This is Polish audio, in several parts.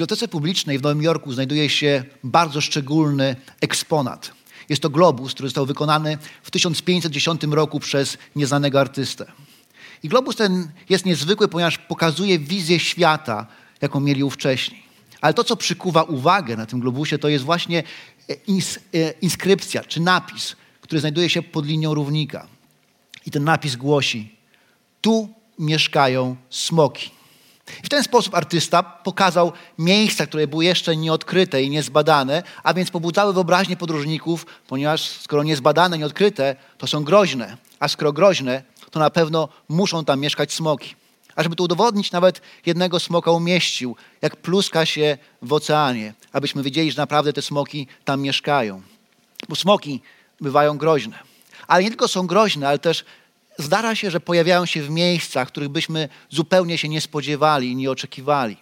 Bibliotece Publicznej w Nowym Jorku znajduje się bardzo szczególny eksponat. Jest to globus, który został wykonany w 1510 roku przez nieznanego artystę. I globus ten jest niezwykły, ponieważ pokazuje wizję świata, jaką mieli ówcześni. Ale to, co przykuwa uwagę na tym globusie, to jest właśnie ins e, inskrypcja czy napis, który znajduje się pod linią równika. I ten napis głosi: Tu mieszkają smoki. I w ten sposób artysta pokazał miejsca, które były jeszcze nieodkryte i niezbadane, a więc pobudzały wyobraźnię podróżników, ponieważ skoro niezbadane, nieodkryte, to są groźne, a skoro groźne, to na pewno muszą tam mieszkać smoki. A żeby to udowodnić, nawet jednego smoka umieścił, jak pluska się w oceanie, abyśmy wiedzieli, że naprawdę te smoki tam mieszkają. Bo smoki bywają groźne. Ale nie tylko są groźne, ale też zdarza się, że pojawiają się w miejscach, których byśmy zupełnie się nie spodziewali i nie oczekiwali.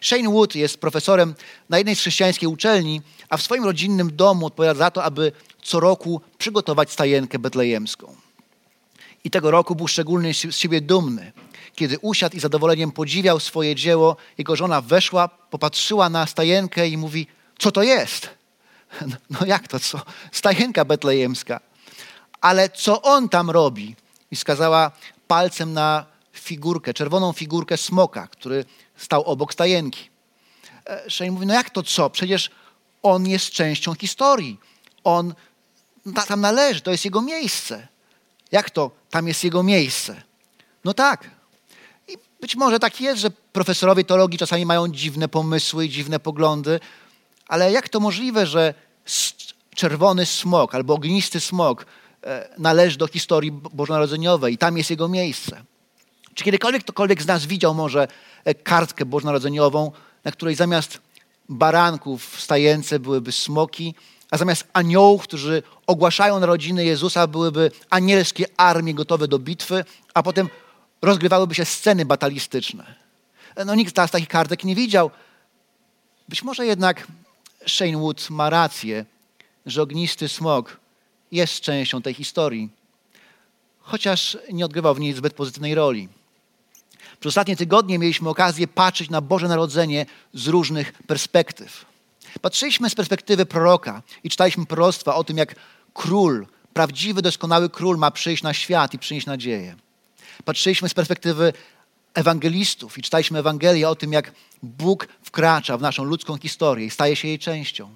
Shane Wood jest profesorem na jednej z chrześcijańskiej uczelni, a w swoim rodzinnym domu odpowiada za to, aby co roku przygotować stajenkę betlejemską. I tego roku był szczególnie z siebie dumny. Kiedy usiadł i zadowoleniem podziwiał swoje dzieło, jego żona weszła, popatrzyła na stajenkę i mówi: Co to jest? No jak to co? Stajenka betlejemska. Ale co on tam robi? I wskazała palcem na figurkę, czerwoną figurkę smoka, który stał obok stajenki. E, Shane mówi: No jak to co? Przecież on jest częścią historii. On tam należy, to jest jego miejsce. Jak to tam jest jego miejsce? No tak. I być może tak jest, że profesorowie teologii czasami mają dziwne pomysły i dziwne poglądy, ale jak to możliwe, że czerwony smok albo ognisty smok należy do historii bożonarodzeniowej i tam jest jego miejsce? Czy kiedykolwiek ktokolwiek z nas widział może e, kartkę bożonarodzeniową, na której zamiast baranków w stajence byłyby smoki, a zamiast aniołów, którzy ogłaszają narodziny Jezusa, byłyby anielskie armie gotowe do bitwy, a potem rozgrywałyby się sceny batalistyczne. No nikt z takich kartek nie widział. Być może jednak Shane Wood ma rację, że ognisty smog jest częścią tej historii, chociaż nie odgrywał w niej zbyt pozytywnej roli. Przez ostatnie tygodnie mieliśmy okazję patrzeć na Boże Narodzenie z różnych perspektyw. Patrzyliśmy z perspektywy proroka i czytaliśmy proroctwa o tym, jak król, prawdziwy, doskonały król ma przyjść na świat i przynieść nadzieję. Patrzyliśmy z perspektywy ewangelistów i czytaliśmy Ewangelię o tym, jak Bóg wkracza w naszą ludzką historię i staje się jej częścią.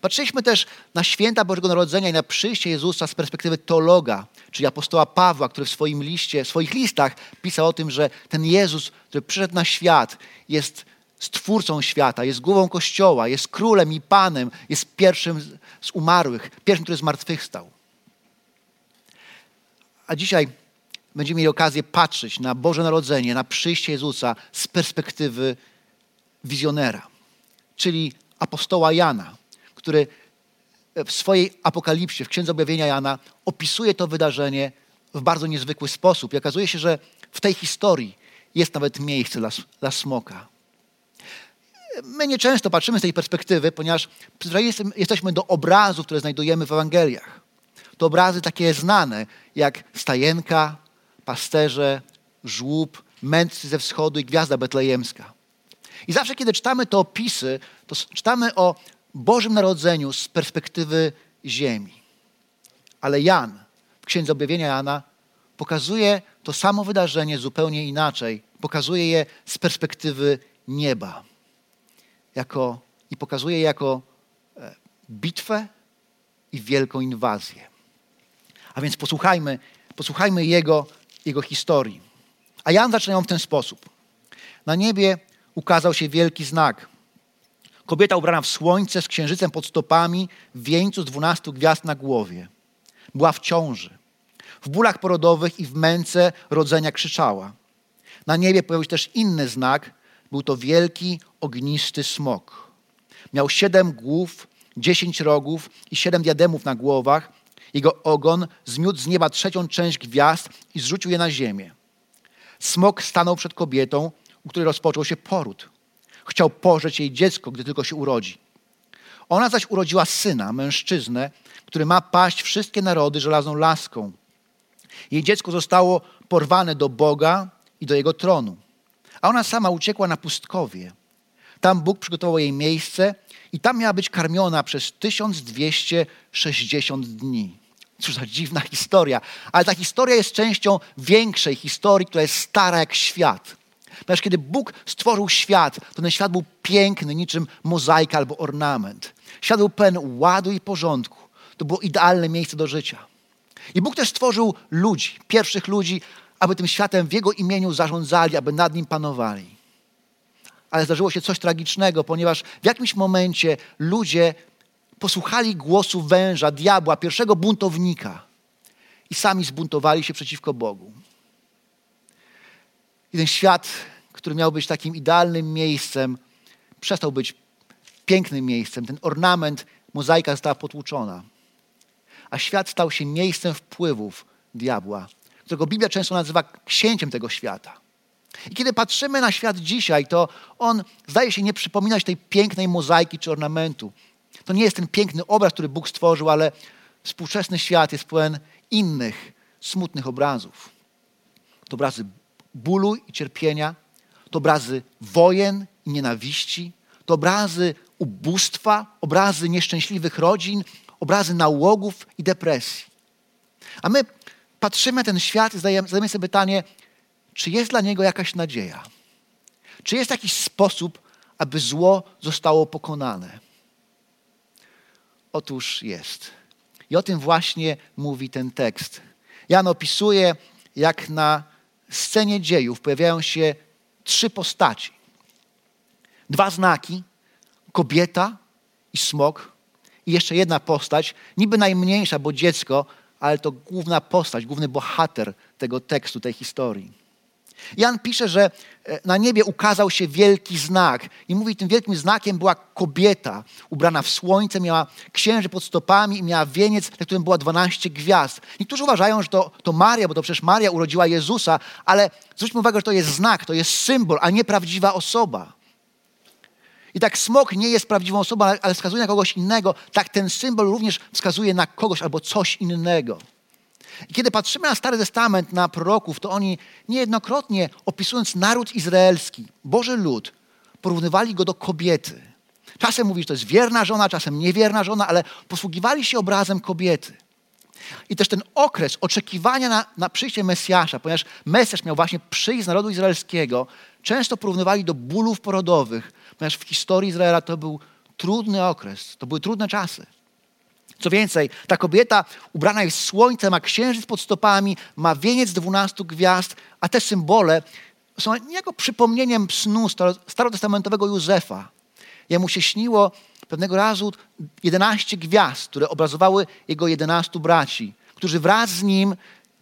Patrzyliśmy też na święta Bożego Narodzenia i na przyjście Jezusa z perspektywy teologa, czyli apostoła Pawła, który w swoim liście, w swoich listach pisał o tym, że ten Jezus, który przyszedł na świat, jest stwórcą świata, jest głową Kościoła, jest królem i panem, jest pierwszym z umarłych, pierwszym, który zmartwychwstał. A dzisiaj będziemy mieli okazję patrzeć na Boże Narodzenie, na przyjście Jezusa z perspektywy wizjonera, czyli apostoła Jana, który w swojej apokalipsie, w Księdze Objawienia Jana, opisuje to wydarzenie w bardzo niezwykły sposób. I okazuje się, że w tej historii jest nawet miejsce dla, dla smoka. My nieczęsto patrzymy z tej perspektywy, ponieważ jesteśmy do obrazów, które znajdujemy w Ewangeliach. To obrazy takie znane, jak stajenka, pasterze, żłób, mędrcy ze wschodu i gwiazda betlejemska. I zawsze, kiedy czytamy te opisy, to czytamy o Bożym Narodzeniu z perspektywy ziemi. Ale Jan, w Księdze Objawienia Jana, pokazuje to samo wydarzenie zupełnie inaczej. Pokazuje je z perspektywy nieba jako, i pokazuje je jako e, bitwę i wielką inwazję. A więc posłuchajmy, posłuchajmy jego, jego historii. A Jan zaczyna ją w ten sposób. Na niebie ukazał się wielki znak. Kobieta ubrana w słońce z księżycem pod stopami, w wieńcu z dwunastu gwiazd na głowie. Była w ciąży. W bólach porodowych i w męce rodzenia krzyczała. Na niebie pojawił się też inny znak. Był to wielki, ognisty smok. Miał siedem głów, dziesięć rogów i siedem diademów na głowach. Jego ogon zmiótł z nieba trzecią część gwiazd i zrzucił je na ziemię. Smok stanął przed kobietą, u której rozpoczął się poród. Chciał pożreć jej dziecko, gdy tylko się urodzi. Ona zaś urodziła syna, mężczyznę, który ma paść wszystkie narody żelazną laską. Jej dziecko zostało porwane do Boga i do jego tronu. A ona sama uciekła na pustkowie. Tam Bóg przygotował jej miejsce i tam miała być karmiona przez 1260 dni. Cóż za dziwna historia, ale ta historia jest częścią większej historii, która jest stara jak świat. Ponieważ kiedy Bóg stworzył świat, to ten świat był piękny, niczym mozaika albo ornament. Świat był pełen ładu i porządku. To było idealne miejsce do życia. I Bóg też stworzył ludzi, pierwszych ludzi, aby tym światem w Jego imieniu zarządzali, aby nad nim panowali. Ale zdarzyło się coś tragicznego, ponieważ w jakimś momencie ludzie posłuchali głosu węża, diabła, pierwszego buntownika i sami zbuntowali się przeciwko Bogu. I ten świat, który miał być takim idealnym miejscem, przestał być pięknym miejscem. Ten ornament, mozaika została potłuczona. A świat stał się miejscem wpływów diabła, którego Biblia często nazywa księciem tego świata. I kiedy patrzymy na świat dzisiaj, to on zdaje się nie przypominać tej pięknej mozaiki czy ornamentu. To nie jest ten piękny obraz, który Bóg stworzył, ale współczesny świat jest pełen innych, smutnych obrazów. To obrazy bólu i cierpienia, to obrazy wojen i nienawiści, to obrazy ubóstwa, obrazy nieszczęśliwych rodzin, obrazy nałogów i depresji. A my patrzymy na ten świat i zadajemy, sobie pytanie, czy jest dla niego jakaś nadzieja? Czy jest jakiś sposób, aby zło zostało pokonane? Otóż jest. I o tym właśnie mówi ten tekst. Jan opisuje, jak na scenie dziejów pojawiają się trzy postaci. Dwa znaki, kobieta i smok. I jeszcze jedna postać, niby najmniejsza, bo dziecko, ale to główna postać, główny bohater tego tekstu, tej historii. Jan pisze, że e, na niebie ukazał się wielki znak. I mówi, tym wielkim znakiem była kobieta ubrana w słońce, miała księży pod stopami i miała wieniec, na którym była 12 gwiazd. Niektórzy uważają, że to, to Maria, bo to przecież Maria urodziła Jezusa, ale zwróćmy uwagę, że to jest znak, to jest symbol, a nie prawdziwa osoba. I tak smok nie jest prawdziwą osobą, ale wskazuje na kogoś innego, tak ten symbol również wskazuje na kogoś albo coś innego. I kiedy patrzymy na Stary Testament, na proroków, to oni niejednokrotnie opisując naród izraelski, Boży lud, porównywali go do kobiety. Czasem mówi, że to jest wierna żona, czasem niewierna żona, ale posługiwali się obrazem kobiety. I też ten okres oczekiwania na, na przyjście Mesjasza, ponieważ Mesjasz miał właśnie przyjść z narodu izraelskiego, często porównywali do bólów porodowych, ponieważ w historii Izraela to był trudny okres, to były trudne czasy. Co więcej, ta kobieta ubrana jest słońcem, ma księżyc pod stopami, ma wieniec dwunastu gwiazd, a te symbole są niejako przypomnieniem snu starotestamentowego Józefa. Jemu się śniło pewnego razu jedenaście gwiazd, które obrazowały jego jedenastu braci, którzy wraz z nim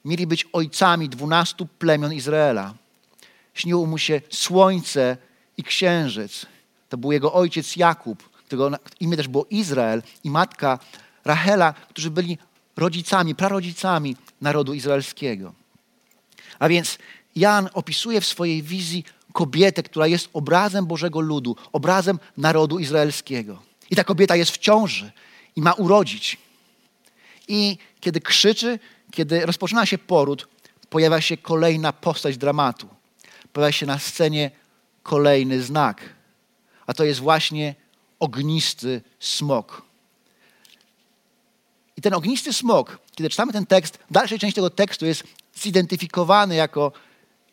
mieli być ojcami dwunastu plemion Izraela. Śniło mu się słońce i księżyc. To był jego ojciec Jakub, którego imię też było Izrael i matka Rachela, którzy byli rodzicami, prarodzicami narodu izraelskiego. A więc Jan opisuje w swojej wizji kobietę, która jest obrazem Bożego ludu, obrazem narodu izraelskiego. I ta kobieta jest w ciąży i ma urodzić. I kiedy krzyczy, kiedy rozpoczyna się poród, pojawia się kolejna postać dramatu. Pojawia się na scenie kolejny znak. A to jest właśnie ognisty smok. I ten ognisty smok, kiedy czytamy ten tekst, dalszej część tego tekstu jest zidentyfikowany jako,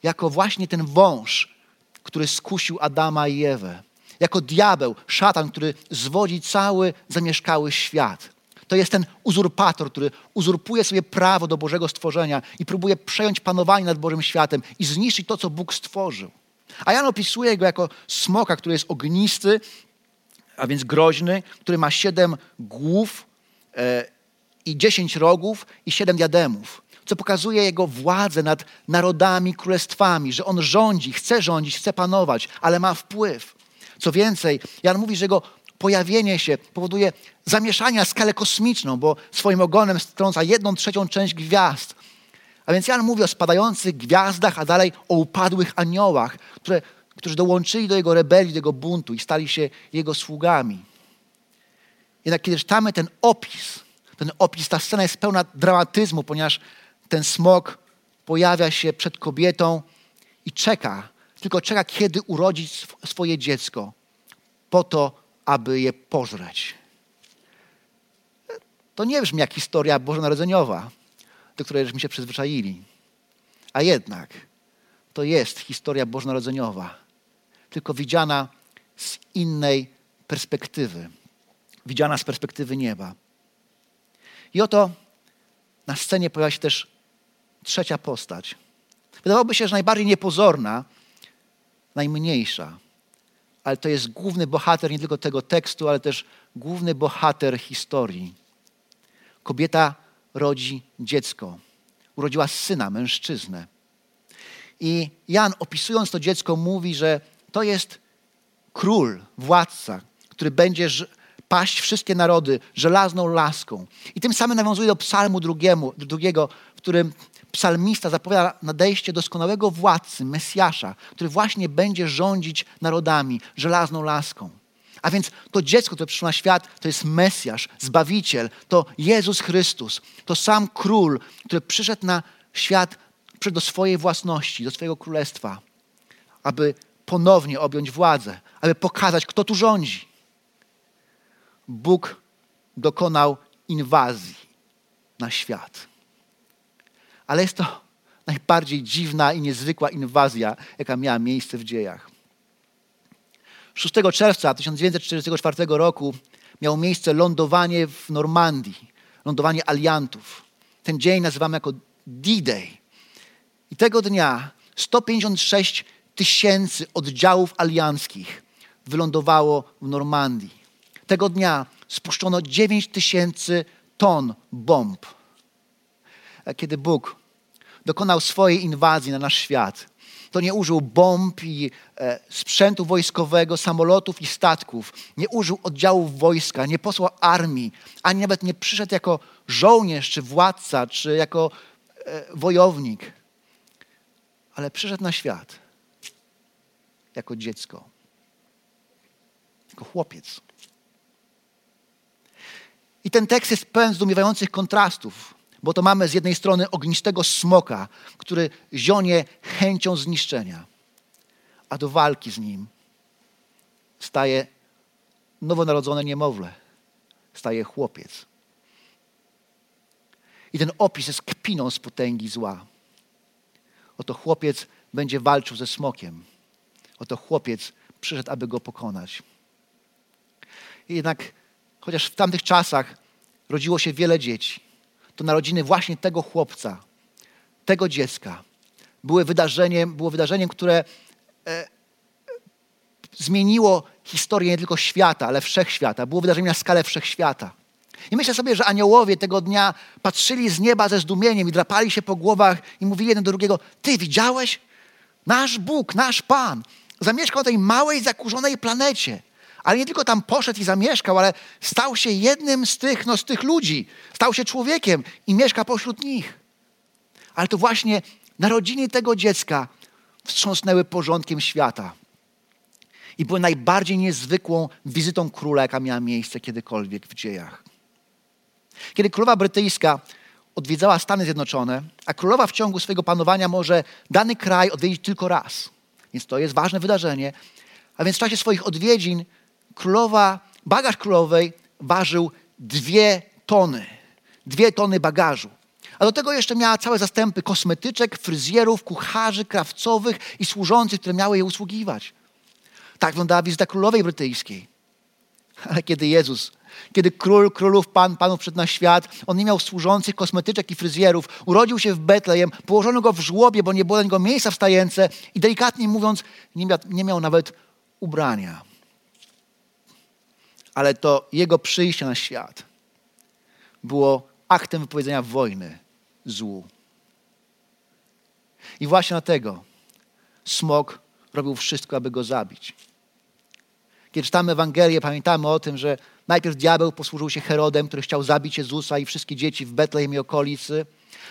jako właśnie ten wąż, który skusił Adama i Ewę. Jako diabeł, szatan, który zwodzi cały zamieszkały świat. To jest ten uzurpator, który uzurpuje sobie prawo do Bożego stworzenia i próbuje przejąć panowanie nad Bożym światem i zniszczyć to, co Bóg stworzył. A Jan opisuje go jako smoka, który jest ognisty, a więc groźny, który ma siedem głów e, i dziesięć rogów i siedem diademów. co pokazuje Jego władzę nad narodami, królestwami, że On rządzi, chce rządzić, chce panować, ale ma wpływ. Co więcej, Jan mówi, że Jego pojawienie się powoduje zamieszanie na skalę kosmiczną, bo swoim ogonem strąca jedną trzecią część gwiazd. A więc Jan mówi o spadających gwiazdach, a dalej o upadłych aniołach, które, którzy dołączyli do jego rebelii, do jego buntu i stali się jego sługami. Jednak kiedy czytamy ten opis, ten opis, ta scena jest pełna dramatyzmu, ponieważ ten smok pojawia się przed kobietą i czeka, tylko czeka, kiedy urodzić swoje dziecko, po to, aby je pożreć. To nie brzmi jak historia bożonarodzeniowa, do której żeśmy się przyzwyczaili. A jednak to jest historia bożonarodzeniowa, tylko widziana z innej perspektywy, widziana z perspektywy nieba. I oto na scenie pojawia się też trzecia postać. Wydawałoby się, że najbardziej niepozorna, najmniejsza, ale to jest główny bohater nie tylko tego tekstu, ale też główny bohater historii. Kobieta rodzi dziecko. Urodziła syna, mężczyznę. I Jan, opisując to dziecko, mówi, że to jest król, władca, który będzie paść wszystkie narody żelazną laską. I tym samym nawiązuje do psalmu drugiemu, drugiego, w którym psalmista zapowiada nadejście doskonałego władcy, Mesjasza, który właśnie będzie rządzić narodami żelazną laską. A więc to dziecko, które przyszło na świat, to jest Mesjasz, Zbawiciel, to Jezus Chrystus, to sam król, który przyszedł na świat, do swojej własności, do swojego królestwa, aby ponownie objąć władzę, aby pokazać, kto tu rządzi. Bóg dokonał inwazji na świat. Ale jest to najbardziej dziwna i niezwykła inwazja, jaka miała miejsce w dziejach. 6 czerwca 1944 roku miało miejsce lądowanie w Normandii, lądowanie aliantów. Ten dzień nazywamy jako D-Day. I tego dnia 156 tysięcy oddziałów alianckich wylądowało w Normandii. Tego dnia spuszczono 9 tysięcy ton bomb. Kiedy Bóg dokonał swojej inwazji na nasz świat, to nie użył bomb i e, sprzętu wojskowego, samolotów i statków. Nie użył oddziałów wojska, nie posłał armii, ani nawet nie przyszedł jako żołnierz, czy władca, czy jako e, wojownik. Ale przyszedł na świat jako dziecko, jako chłopiec. I ten tekst jest pełen zdumiewających kontrastów bo to mamy z jednej strony ognistego smoka, który zionie chęcią zniszczenia, a do walki z nim staje nowonarodzone niemowlę, staje chłopiec. I ten opis jest kpiną z potęgi zła. Oto chłopiec będzie walczył ze smokiem. Oto chłopiec przyszedł, aby go pokonać. I jednak, chociaż w tamtych czasach rodziło się wiele dzieci, to narodziny właśnie tego chłopca, tego dziecka były wydarzeniem, było wydarzeniem, które e, zmieniło historię nie tylko świata, ale wszechświata. Było wydarzeniem na skalę wszechświata. I myślę sobie, że aniołowie tego dnia patrzyli z nieba ze zdumieniem i drapali się po głowach i mówili jeden do drugiego: Ty widziałeś? Nasz Bóg, nasz Pan zamieszkał na tej małej, zakurzonej planecie. Ale nie tylko tam poszedł i zamieszkał, ale stał się jednym z tych, no, z tych ludzi. Stał się człowiekiem i mieszka pośród nich. Ale to właśnie narodziny tego dziecka wstrząsnęły porządkiem świata. I były najbardziej niezwykłą wizytą króla, jaka miała miejsce kiedykolwiek w dziejach. Kiedy królowa brytyjska odwiedzała Stany Zjednoczone, a królowa w ciągu swojego panowania może dany kraj odwiedzić tylko raz. Więc to jest ważne wydarzenie. A więc w czasie swoich odwiedzin królowa, bagaż królowej ważył dwie tony. Dwie tony bagażu. A do tego jeszcze miała całe zastępy kosmetyczek, fryzjerów, kucharzy, krawcowych i służących, które miały jej usługiwać. Tak wyglądała wizyta królowej brytyjskiej. Ale kiedy Jezus, kiedy król królów, pan panów przed na świat, on nie miał służących kosmetyczek i fryzjerów, urodził się w Betlejem, położono go w żłobie, bo nie było dla niego miejsca wstające i delikatnie mówiąc, nie miał, nie miał nawet ubrania ale to jego przyjście na świat było aktem wypowiedzenia wojny złu. I właśnie dlatego smok robił wszystko, aby go zabić. Kiedy czytamy Ewangelię, pamiętamy o tym, że najpierw diabeł posłużył się Herodem, który chciał zabić Jezusa i wszystkie dzieci w Betlejem i okolicy.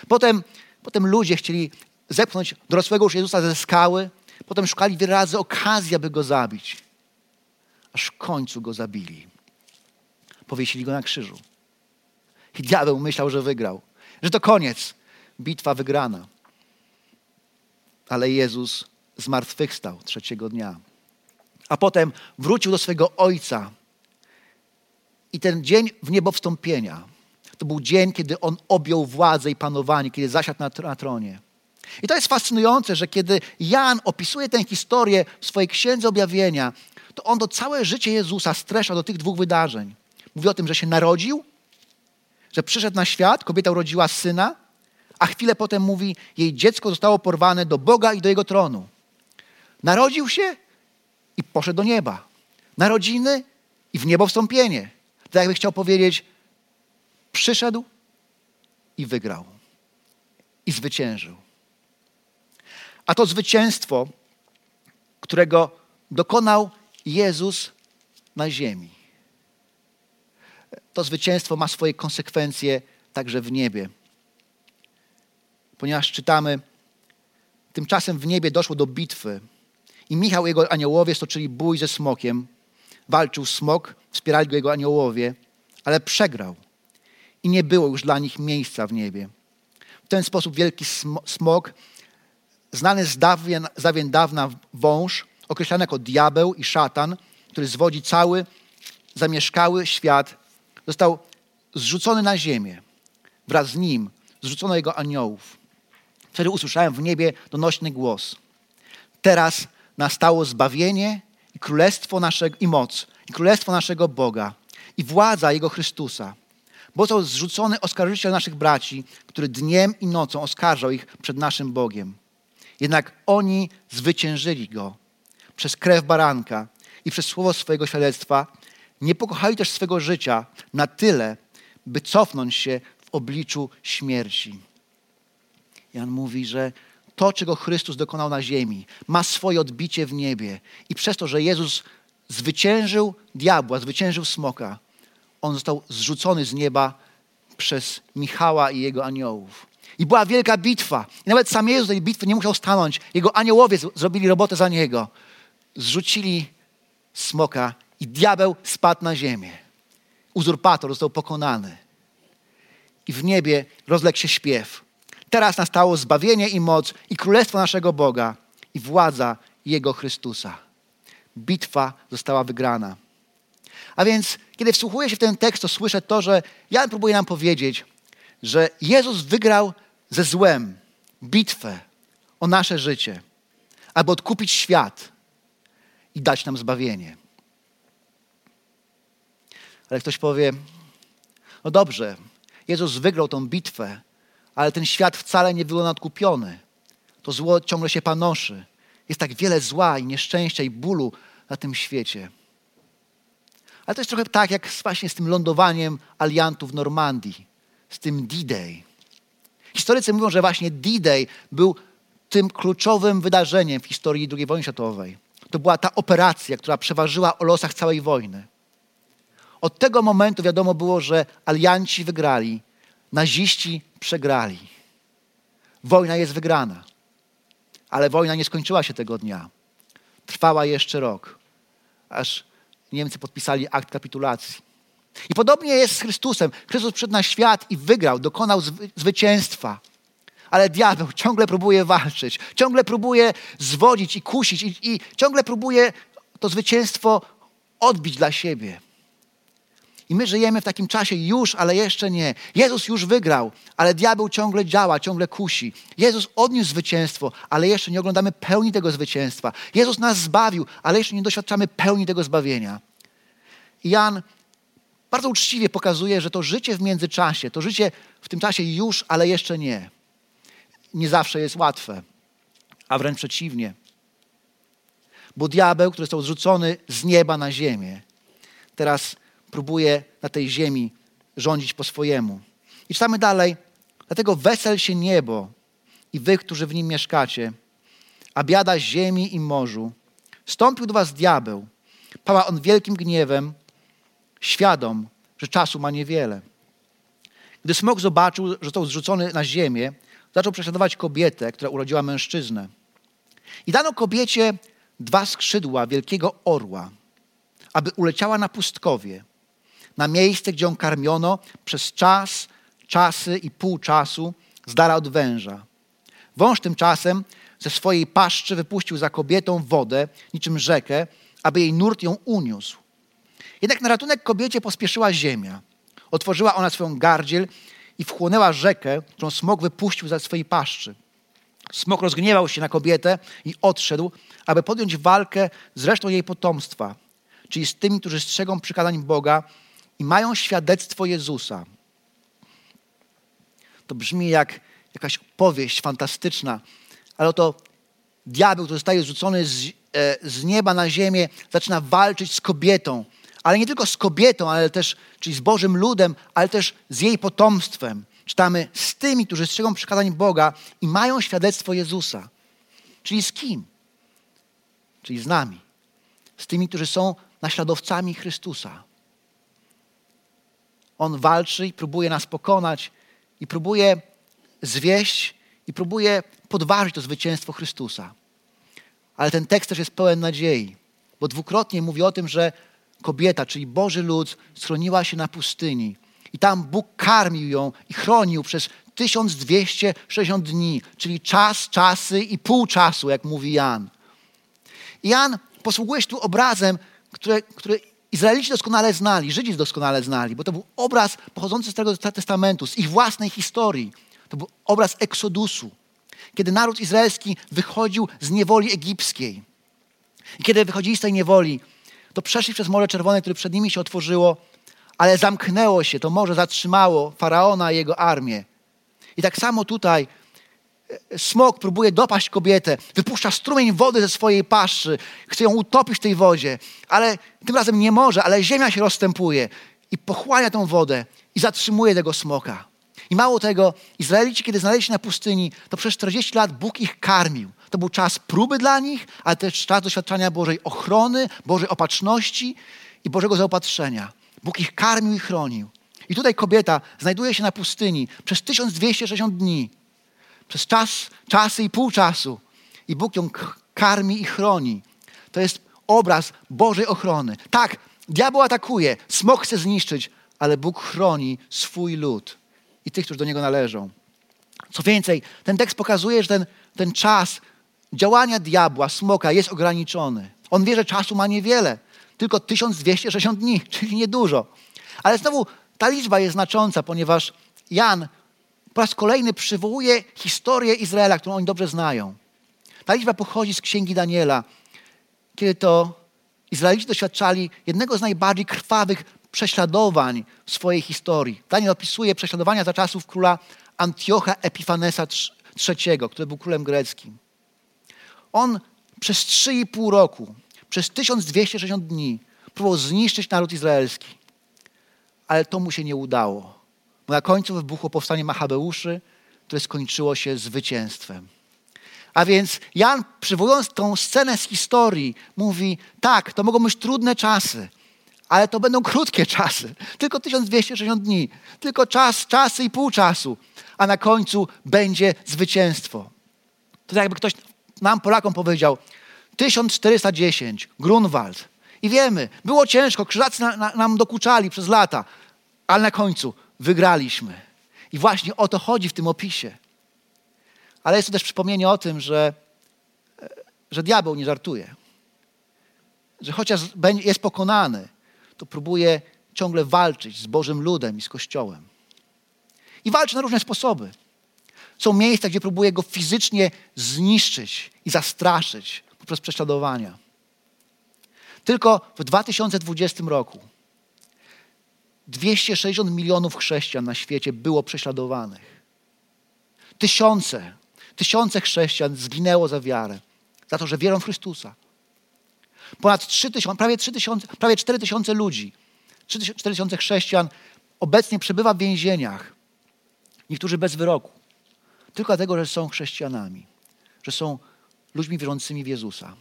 Potem, potem ludzie chcieli zepchnąć dorosłego już Jezusa ze skały. Potem szukali wiele razy okazji, aby go zabić. Aż w końcu go zabili. Powiesili go na krzyżu. I diabeł myślał, że wygrał. Że to koniec. Bitwa wygrana. Ale Jezus zmartwychwstał trzeciego dnia. A potem wrócił do swojego Ojca. I ten dzień w niebo wstąpienia, to był dzień, kiedy On objął władzę i panowanie, kiedy zasiadł na, na tronie. I to jest fascynujące, że kiedy Jan opisuje tę historię w swojej księdze objawienia, to on to całe życie Jezusa stresza do tych dwóch wydarzeń. Mówi o tym, że się narodził, że przyszedł na świat, kobieta urodziła syna, a chwilę potem mówi, jej dziecko zostało porwane do Boga i do jego tronu. Narodził się i poszedł do nieba. Narodziny i w niebo wstąpienie. Tak jakby chciał powiedzieć, przyszedł i wygrał. I zwyciężył. A to zwycięstwo, którego dokonał Jezus na ziemi. To zwycięstwo ma swoje konsekwencje także w niebie. Ponieważ czytamy, tymczasem w niebie doszło do bitwy i Michał i jego aniołowie stoczyli bój ze smokiem. Walczył smok, wspierali go jego aniołowie, ale przegrał i nie było już dla nich miejsca w niebie. W ten sposób wielki smok, znany z dawien, z dawien dawna wąż, określany jako diabeł i szatan, który zwodzi cały zamieszkały świat, został zrzucony na ziemię. Wraz z nim zrzucono jego aniołów. Wtedy usłyszałem w niebie donośny głos. Teraz nastało zbawienie i królestwo naszego, i moc, i królestwo naszego Boga, i władza Jego Chrystusa. Bo to zrzucony oskarżyciel naszych braci, który dniem i nocą oskarżał ich przed naszym Bogiem. Jednak oni zwyciężyli Go przez krew baranka i przez słowo swojego świadectwa. Nie pokochali też swego życia na tyle, by cofnąć się w obliczu śmierci. Jan mówi, że to, czego Chrystus dokonał na ziemi, ma swoje odbicie w niebie. I przez to, że Jezus zwyciężył diabła, zwyciężył smoka, on został zrzucony z nieba przez Michała i jego aniołów. I była wielka bitwa. I nawet sam Jezus tej bitwy nie musiał stanąć. Jego aniołowie zrobili robotę za niego. Zrzucili smoka i diabeł spadł na ziemię. Uzurpator został pokonany. I w niebie rozległ się śpiew. Teraz nastało zbawienie i moc i królestwo naszego Boga i władza Jego Chrystusa. Bitwa została wygrana. A więc, kiedy wsłuchuję się w ten tekst, to słyszę to, że Jan próbuje nam powiedzieć, że Jezus wygrał ze złem bitwę o nasze życie, aby odkupić świat i dać nam zbawienie. Ale ktoś powie, no dobrze, Jezus wygrał tą bitwę, ale ten świat wcale nie był nadkupiony. To zło ciągle się panoszy. Jest tak wiele zła i nieszczęścia i bólu na tym świecie. Ale to jest trochę tak, jak właśnie z tym lądowaniem aliantów w Normandii, z tym D-Day. Historycy mówią, że właśnie D-Day był tym kluczowym wydarzeniem w historii II wojny światowej. To była ta operacja, która przeważyła o losach całej wojny. Od tego momentu wiadomo było, że alianci wygrali, naziści przegrali. Wojna jest wygrana. Ale wojna nie skończyła się tego dnia. Trwała jeszcze rok, aż Niemcy podpisali akt kapitulacji. I podobnie jest z Chrystusem. Chrystus przyszedł na świat i wygrał, dokonał zwycięstwa. Ale diabeł ciągle próbuje walczyć, ciągle próbuje zwodzić i kusić, i, i ciągle próbuje to zwycięstwo odbić dla siebie. I my żyjemy w takim czasie już, ale jeszcze nie. Jezus już wygrał, ale diabeł ciągle działa, ciągle kusi. Jezus odniósł zwycięstwo, ale jeszcze nie oglądamy pełni tego zwycięstwa. Jezus nas zbawił, ale jeszcze nie doświadczamy pełni tego zbawienia. Jan bardzo uczciwie pokazuje, że to życie w międzyczasie, to życie w tym czasie już, ale jeszcze nie, nie zawsze jest łatwe, a wręcz przeciwnie. Bo diabeł, który został zrzucony z nieba na ziemię, teraz próbuje na tej ziemi rządzić po swojemu. I czytamy dalej, dlatego wesel się niebo i wy, którzy w nim mieszkacie, a biada ziemi i morzu. Stąpił do was diabeł, pała on wielkim gniewem, świadom, że czasu ma niewiele. Gdy smok zobaczył, że został zrzucony na ziemię, zaczął prześladować kobietę, która urodziła mężczyznę. I dano kobiecie dwa skrzydła wielkiego orła, aby uleciała na pustkowie, na miejsce, gdzie ją karmiono przez czas, czasy i pół czasu z dala od węża. Wąż tymczasem ze swojej paszczy wypuścił za kobietą wodę, niczym rzekę, aby jej nurt ją uniósł. Jednak na ratunek kobiecie pospieszyła ziemia. Otworzyła ona swoją gardziel i wchłonęła rzekę, którą smok wypuścił za swojej paszczy. Smok rozgniewał się na kobietę i odszedł, aby podjąć walkę z resztą jej potomstwa, czyli z tymi, którzy strzegą przykazań Boga i mają świadectwo Jezusa. To brzmi jak jakaś opowieść fantastyczna, ale oto diabeł, który zostaje rzucony z, e, z nieba na ziemię, zaczyna walczyć z kobietą. Ale nie tylko z kobietą, ale też, czyli z Bożym ludem, ale też z jej potomstwem. Czytamy z tymi, którzy strzegą przykazań Boga i mają świadectwo Jezusa. Czyli z kim? Czyli z nami. Z tymi, którzy są naśladowcami Chrystusa. On walczy i próbuje nas pokonać i próbuje zwieść i próbuje podważyć to zwycięstwo Chrystusa. Ale ten tekst też jest pełen nadziei, bo dwukrotnie mówi o tym, że kobieta, czyli Boży lud, schroniła się na pustyni. I tam Bóg karmił ją i chronił przez 1260 dni, czyli czas, czasy i pół czasu, jak mówi Jan. Jan posługuje się tu obrazem, który, który Izraelici doskonale znali, Żydzi doskonale znali, bo to był obraz pochodzący z tego Testamentu, z ich własnej historii. To był obraz Eksodusu, kiedy naród izraelski wychodził z niewoli egipskiej. I kiedy wychodzili z tej niewoli, to przeszli przez Morze Czerwone, które przed nimi się otworzyło, ale zamknęło się, to morze zatrzymało faraona i jego armię. I tak samo tutaj smok próbuje dopaść kobietę, wypuszcza strumień wody ze swojej paszczy, chce ją utopić w tej wodzie, ale tym razem nie może, ale ziemia się rozstępuje i pochłania tą wodę i zatrzymuje tego smoka. I mało tego, Izraelici, kiedy znaleźli się na pustyni, to przez 40 lat Bóg ich karmił. To był czas próby dla nich, ale też czas doświadczania Bożej ochrony, Bożej opatrzności i Bożego zaopatrzenia. Bóg ich karmił i chronił. I tutaj kobieta znajduje się na pustyni przez 1260 dni, przez czas, czasy i pół czasu. I Bóg ją karmi i chroni. To jest obraz Bożej ochrony. Tak, diabeł atakuje, smok chce zniszczyć, ale Bóg chroni swój lud i tych, którzy do niego należą. Co więcej, ten tekst pokazuje, że ten, ten czas działania diabła, smoka jest ograniczony. On wie, że czasu ma niewiele, tylko 1260 dni, czyli niedużo. Ale znowu ta liczba jest znacząca, ponieważ Jan po raz kolejny przywołuje historię Izraela, którą oni dobrze znają. Ta liczba pochodzi z księgi Daniela, kiedy to Izraelici doświadczali jednego z najbardziej krwawych prześladowań w swojej historii. Daniel opisuje prześladowania za czasów króla Antiocha Epifanesa III, który był królem greckim. On przez 3,5 roku, przez 1260 dni próbował zniszczyć naród izraelski. Ale to mu się nie udało. Na końcu wybuchło powstanie Machabeuszy, które skończyło się zwycięstwem. A więc Jan, przywołując tą scenę z historii, mówi: tak, to mogą być trudne czasy, ale to będą krótkie czasy. Tylko 1260 dni. Tylko czas, czasy i pół czasu. A na końcu będzie zwycięstwo. To tak jakby ktoś nam, Polakom, powiedział 1410, Grunwald. I wiemy, było ciężko, krzyżacy na, na, nam dokuczali przez lata, ale na końcu wygraliśmy. I właśnie o to chodzi w tym opisie. Ale jest to też przypomnienie o tym, że, że diabeł nie żartuje. Że chociaż jest pokonany, to próbuje ciągle walczyć z Bożym ludem i z Kościołem. I walczy na różne sposoby. Są miejsca, gdzie próbuje go fizycznie zniszczyć i zastraszyć poprzez prześladowania. Tylko w 2020 roku 260 milionów chrześcijan na świecie było prześladowanych. Tysiące, tysiące chrześcijan zginęło za wiarę, za to, że wierzą w Chrystusa. Ponad 3 tysiące, prawie, 3 tysiące, prawie 4 tysiące ludzi, 4 tysiące chrześcijan obecnie przebywa w więzieniach. Niektórzy bez wyroku. tylko dlatego, że są chrześcijanami, że są ludźmi wierzącymi w Jezusa.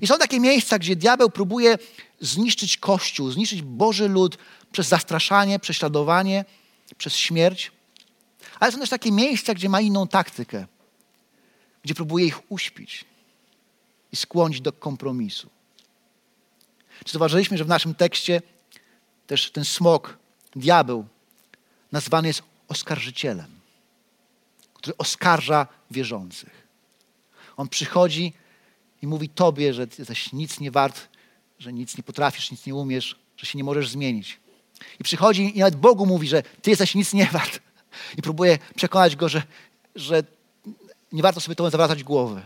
I są takie miejsca, gdzie diabeł próbuje zniszczyć Kościół, zniszczyć Boży lud przez zastraszanie, prześladowanie, przez śmierć. Ale są też takie miejsca, gdzie ma inną taktykę, gdzie próbuje ich uśpić i skłonić do kompromisu. Czy zauważyliśmy, że w naszym tekście też ten smok, diabeł, nazwany jest oskarżycielem, który oskarża wierzących. On przychodzi i mówi Tobie, że jesteś nic nie wart, że nic nie potrafisz, nic nie umiesz, że się nie możesz zmienić. I przychodzi i nawet Bogu mówi, że Ty jesteś nic nie wart. I próbuje przekonać go, że, że nie warto sobie to zawracać głowy.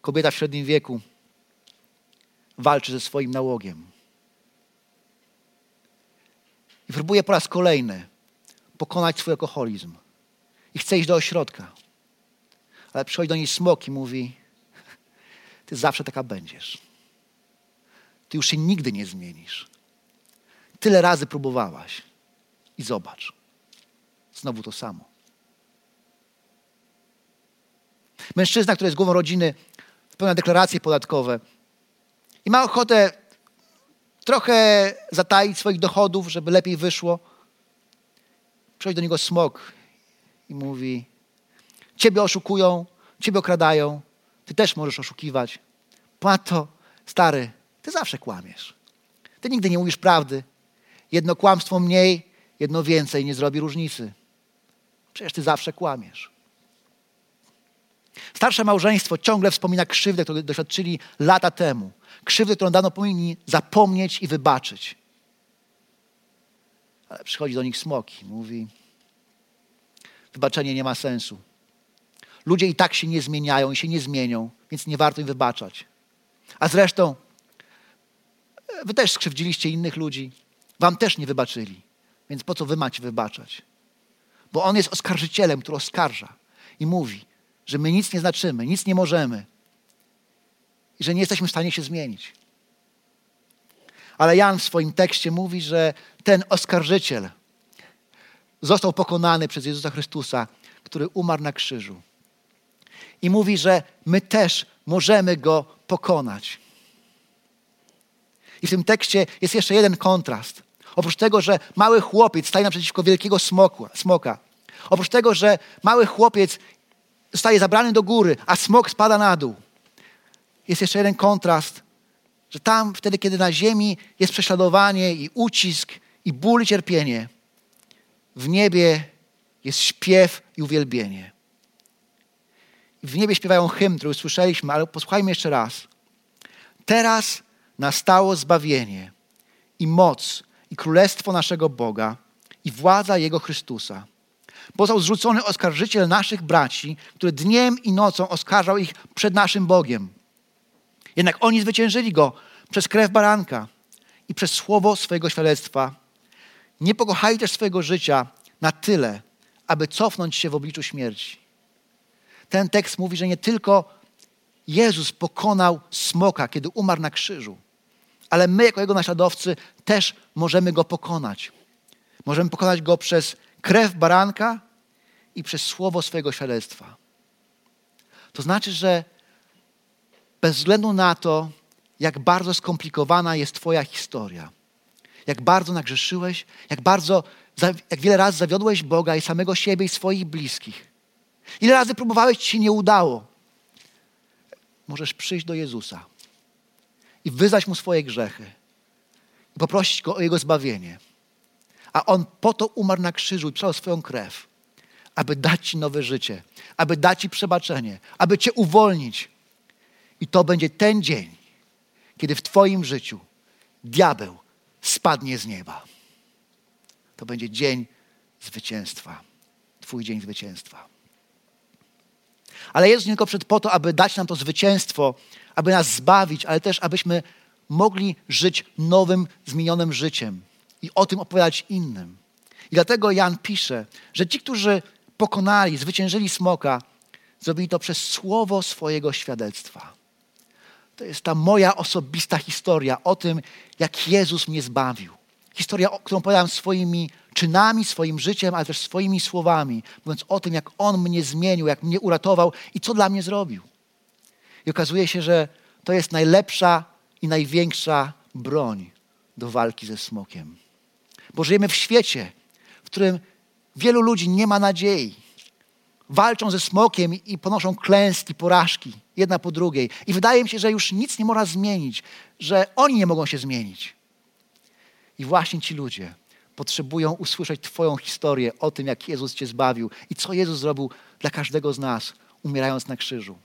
Kobieta w średnim wieku walczy ze swoim nałogiem. I próbuje po raz kolejny pokonać swój alkoholizm. I chce iść do ośrodka. Ale przychodzi do niej smok i mówi: Ty zawsze taka będziesz. Ty już się nigdy nie zmienisz. Tyle razy próbowałaś. I zobacz. Znowu to samo. Mężczyzna, który jest głową rodziny, spełnia deklaracje podatkowe i ma ochotę trochę zataić swoich dochodów, żeby lepiej wyszło. Przychodzi do niego smok i mówi: Ciebie oszukują, ciebie okradają, ty też możesz oszukiwać. Ponadto, stary, ty zawsze kłamiesz. Ty nigdy nie mówisz prawdy. Jedno kłamstwo mniej, jedno więcej nie zrobi różnicy. Przecież ty zawsze kłamiesz. Starsze małżeństwo ciągle wspomina krzywdę, którą doświadczyli lata temu. Krzywdę, którą dawno powinni zapomnieć i wybaczyć. Ale przychodzi do nich smoki. Mówi, wybaczenie nie ma sensu. Ludzie i tak się nie zmieniają i się nie zmienią, więc nie warto im wybaczać. A zresztą, wy też skrzywdziliście innych ludzi. Wam też nie wybaczyli. Więc po co wy macie wybaczać? Bo on jest oskarżycielem, który oskarża i mówi, że my nic nie znaczymy, nic nie możemy i że nie jesteśmy w stanie się zmienić. Ale Jan w swoim tekście mówi, że ten oskarżyciel został pokonany przez Jezusa Chrystusa, który umarł na krzyżu. I mówi, że my też możemy go pokonać. I w tym tekście jest jeszcze jeden kontrast. Oprócz tego, że mały chłopiec staje naprzeciwko wielkiego smoku, smoka. Oprócz tego, że mały chłopiec zostaje zabrany do góry, a smok spada na dół. Jest jeszcze jeden kontrast, że tam wtedy, kiedy na ziemi jest prześladowanie i ucisk i ból i cierpienie, w niebie jest śpiew i uwielbienie. W niebie śpiewają hymn, który usłyszeliśmy, ale posłuchajmy jeszcze raz. Teraz nastało zbawienie i moc i królestwo naszego Boga i władza Jego Chrystusa. Pozał zrzucony oskarżyciel naszych braci, który dniem i nocą oskarżał ich przed naszym Bogiem. Jednak oni zwyciężyli go przez krew baranka i przez słowo swojego świadectwa. Nie pokochali też swojego życia na tyle, aby cofnąć się w obliczu śmierci. Ten tekst mówi, że nie tylko Jezus pokonał smoka, kiedy umarł na krzyżu, ale my, jako Jego naśladowcy, też możemy go pokonać. Możemy pokonać go przez krew baranka i przez słowo swojego świadectwa. To znaczy, że bez względu na to, jak bardzo skomplikowana jest Twoja historia, jak bardzo nagrzeszyłeś, jak bardzo, jak wiele razy zawiodłeś Boga i samego siebie i swoich bliskich, ile razy próbowałeś, ci się nie udało, możesz przyjść do Jezusa i wyznać Mu swoje grzechy i poprosić Go o Jego zbawienie. A On po to umarł na krzyżu i przelał swoją krew, aby dać Ci nowe życie, aby dać Ci przebaczenie, aby Cię uwolnić. I to będzie ten dzień, kiedy w Twoim życiu diabeł spadnie z nieba. To będzie dzień zwycięstwa. Twój dzień zwycięstwa. Ale Jezus nie tylko przed po to, aby dać nam to zwycięstwo, aby nas zbawić, ale też abyśmy mogli żyć nowym, zmienionym życiem i o tym opowiadać innym. I dlatego Jan pisze, że ci, którzy pokonali, zwyciężyli smoka, zrobili to przez słowo swojego świadectwa. To jest ta moja osobista historia o tym, jak Jezus mnie zbawił, Historia, którą opowiadam swoimi czynami, swoim życiem, ale też swoimi słowami, mówiąc o tym, jak On mnie zmienił, jak mnie uratował i co dla mnie zrobił. I okazuje się, że to jest najlepsza i największa broń do walki ze smokiem. Bo żyjemy w świecie, w którym wielu ludzi nie ma nadziei. Walczą ze smokiem i ponoszą klęski, porażki, jedna po drugiej. I wydaje mi się, że już nic nie można zmienić, że oni nie mogą się zmienić. I właśnie ci ludzie potrzebują usłyszeć Twoją historię o tym, jak Jezus Cię zbawił i co Jezus zrobił dla każdego z nas, umierając na krzyżu.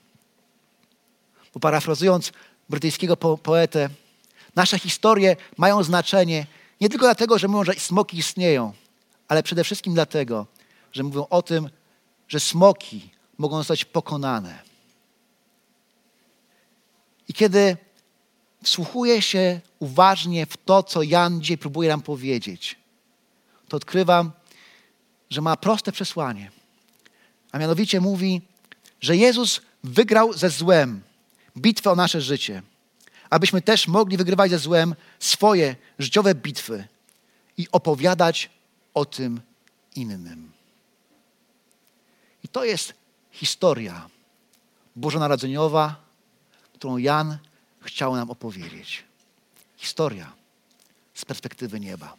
Bo parafrazując brytyjskiego po poetę, nasze historie mają znaczenie nie tylko dlatego, że mówią, że smoki istnieją, ale przede wszystkim dlatego, że mówią o tym, że smoki mogą zostać pokonane. I kiedy wsłuchuję się uważnie w to, co Jan dzisiaj próbuje nam powiedzieć, to odkrywam, że ma proste przesłanie. A mianowicie mówi, że Jezus wygrał ze złem bitwę o nasze życie, abyśmy też mogli wygrywać ze złem swoje życiowe bitwy i opowiadać o tym innym. I to jest historia bożonarodzeniowa, którą Jan chciał nam opowiedzieć. Historia z perspektywy nieba.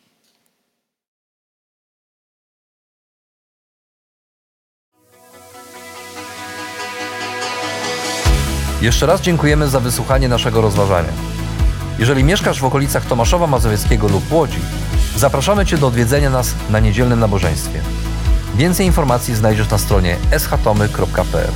Jeszcze raz dziękujemy za wysłuchanie naszego rozważania. Jeżeli mieszkasz w okolicach Tomaszowa Mazowieckiego lub Łodzi, zapraszamy Cię do odwiedzenia nas na niedzielnym nabożeństwie. Więcej informacji znajdziesz na stronie schatomy.pl.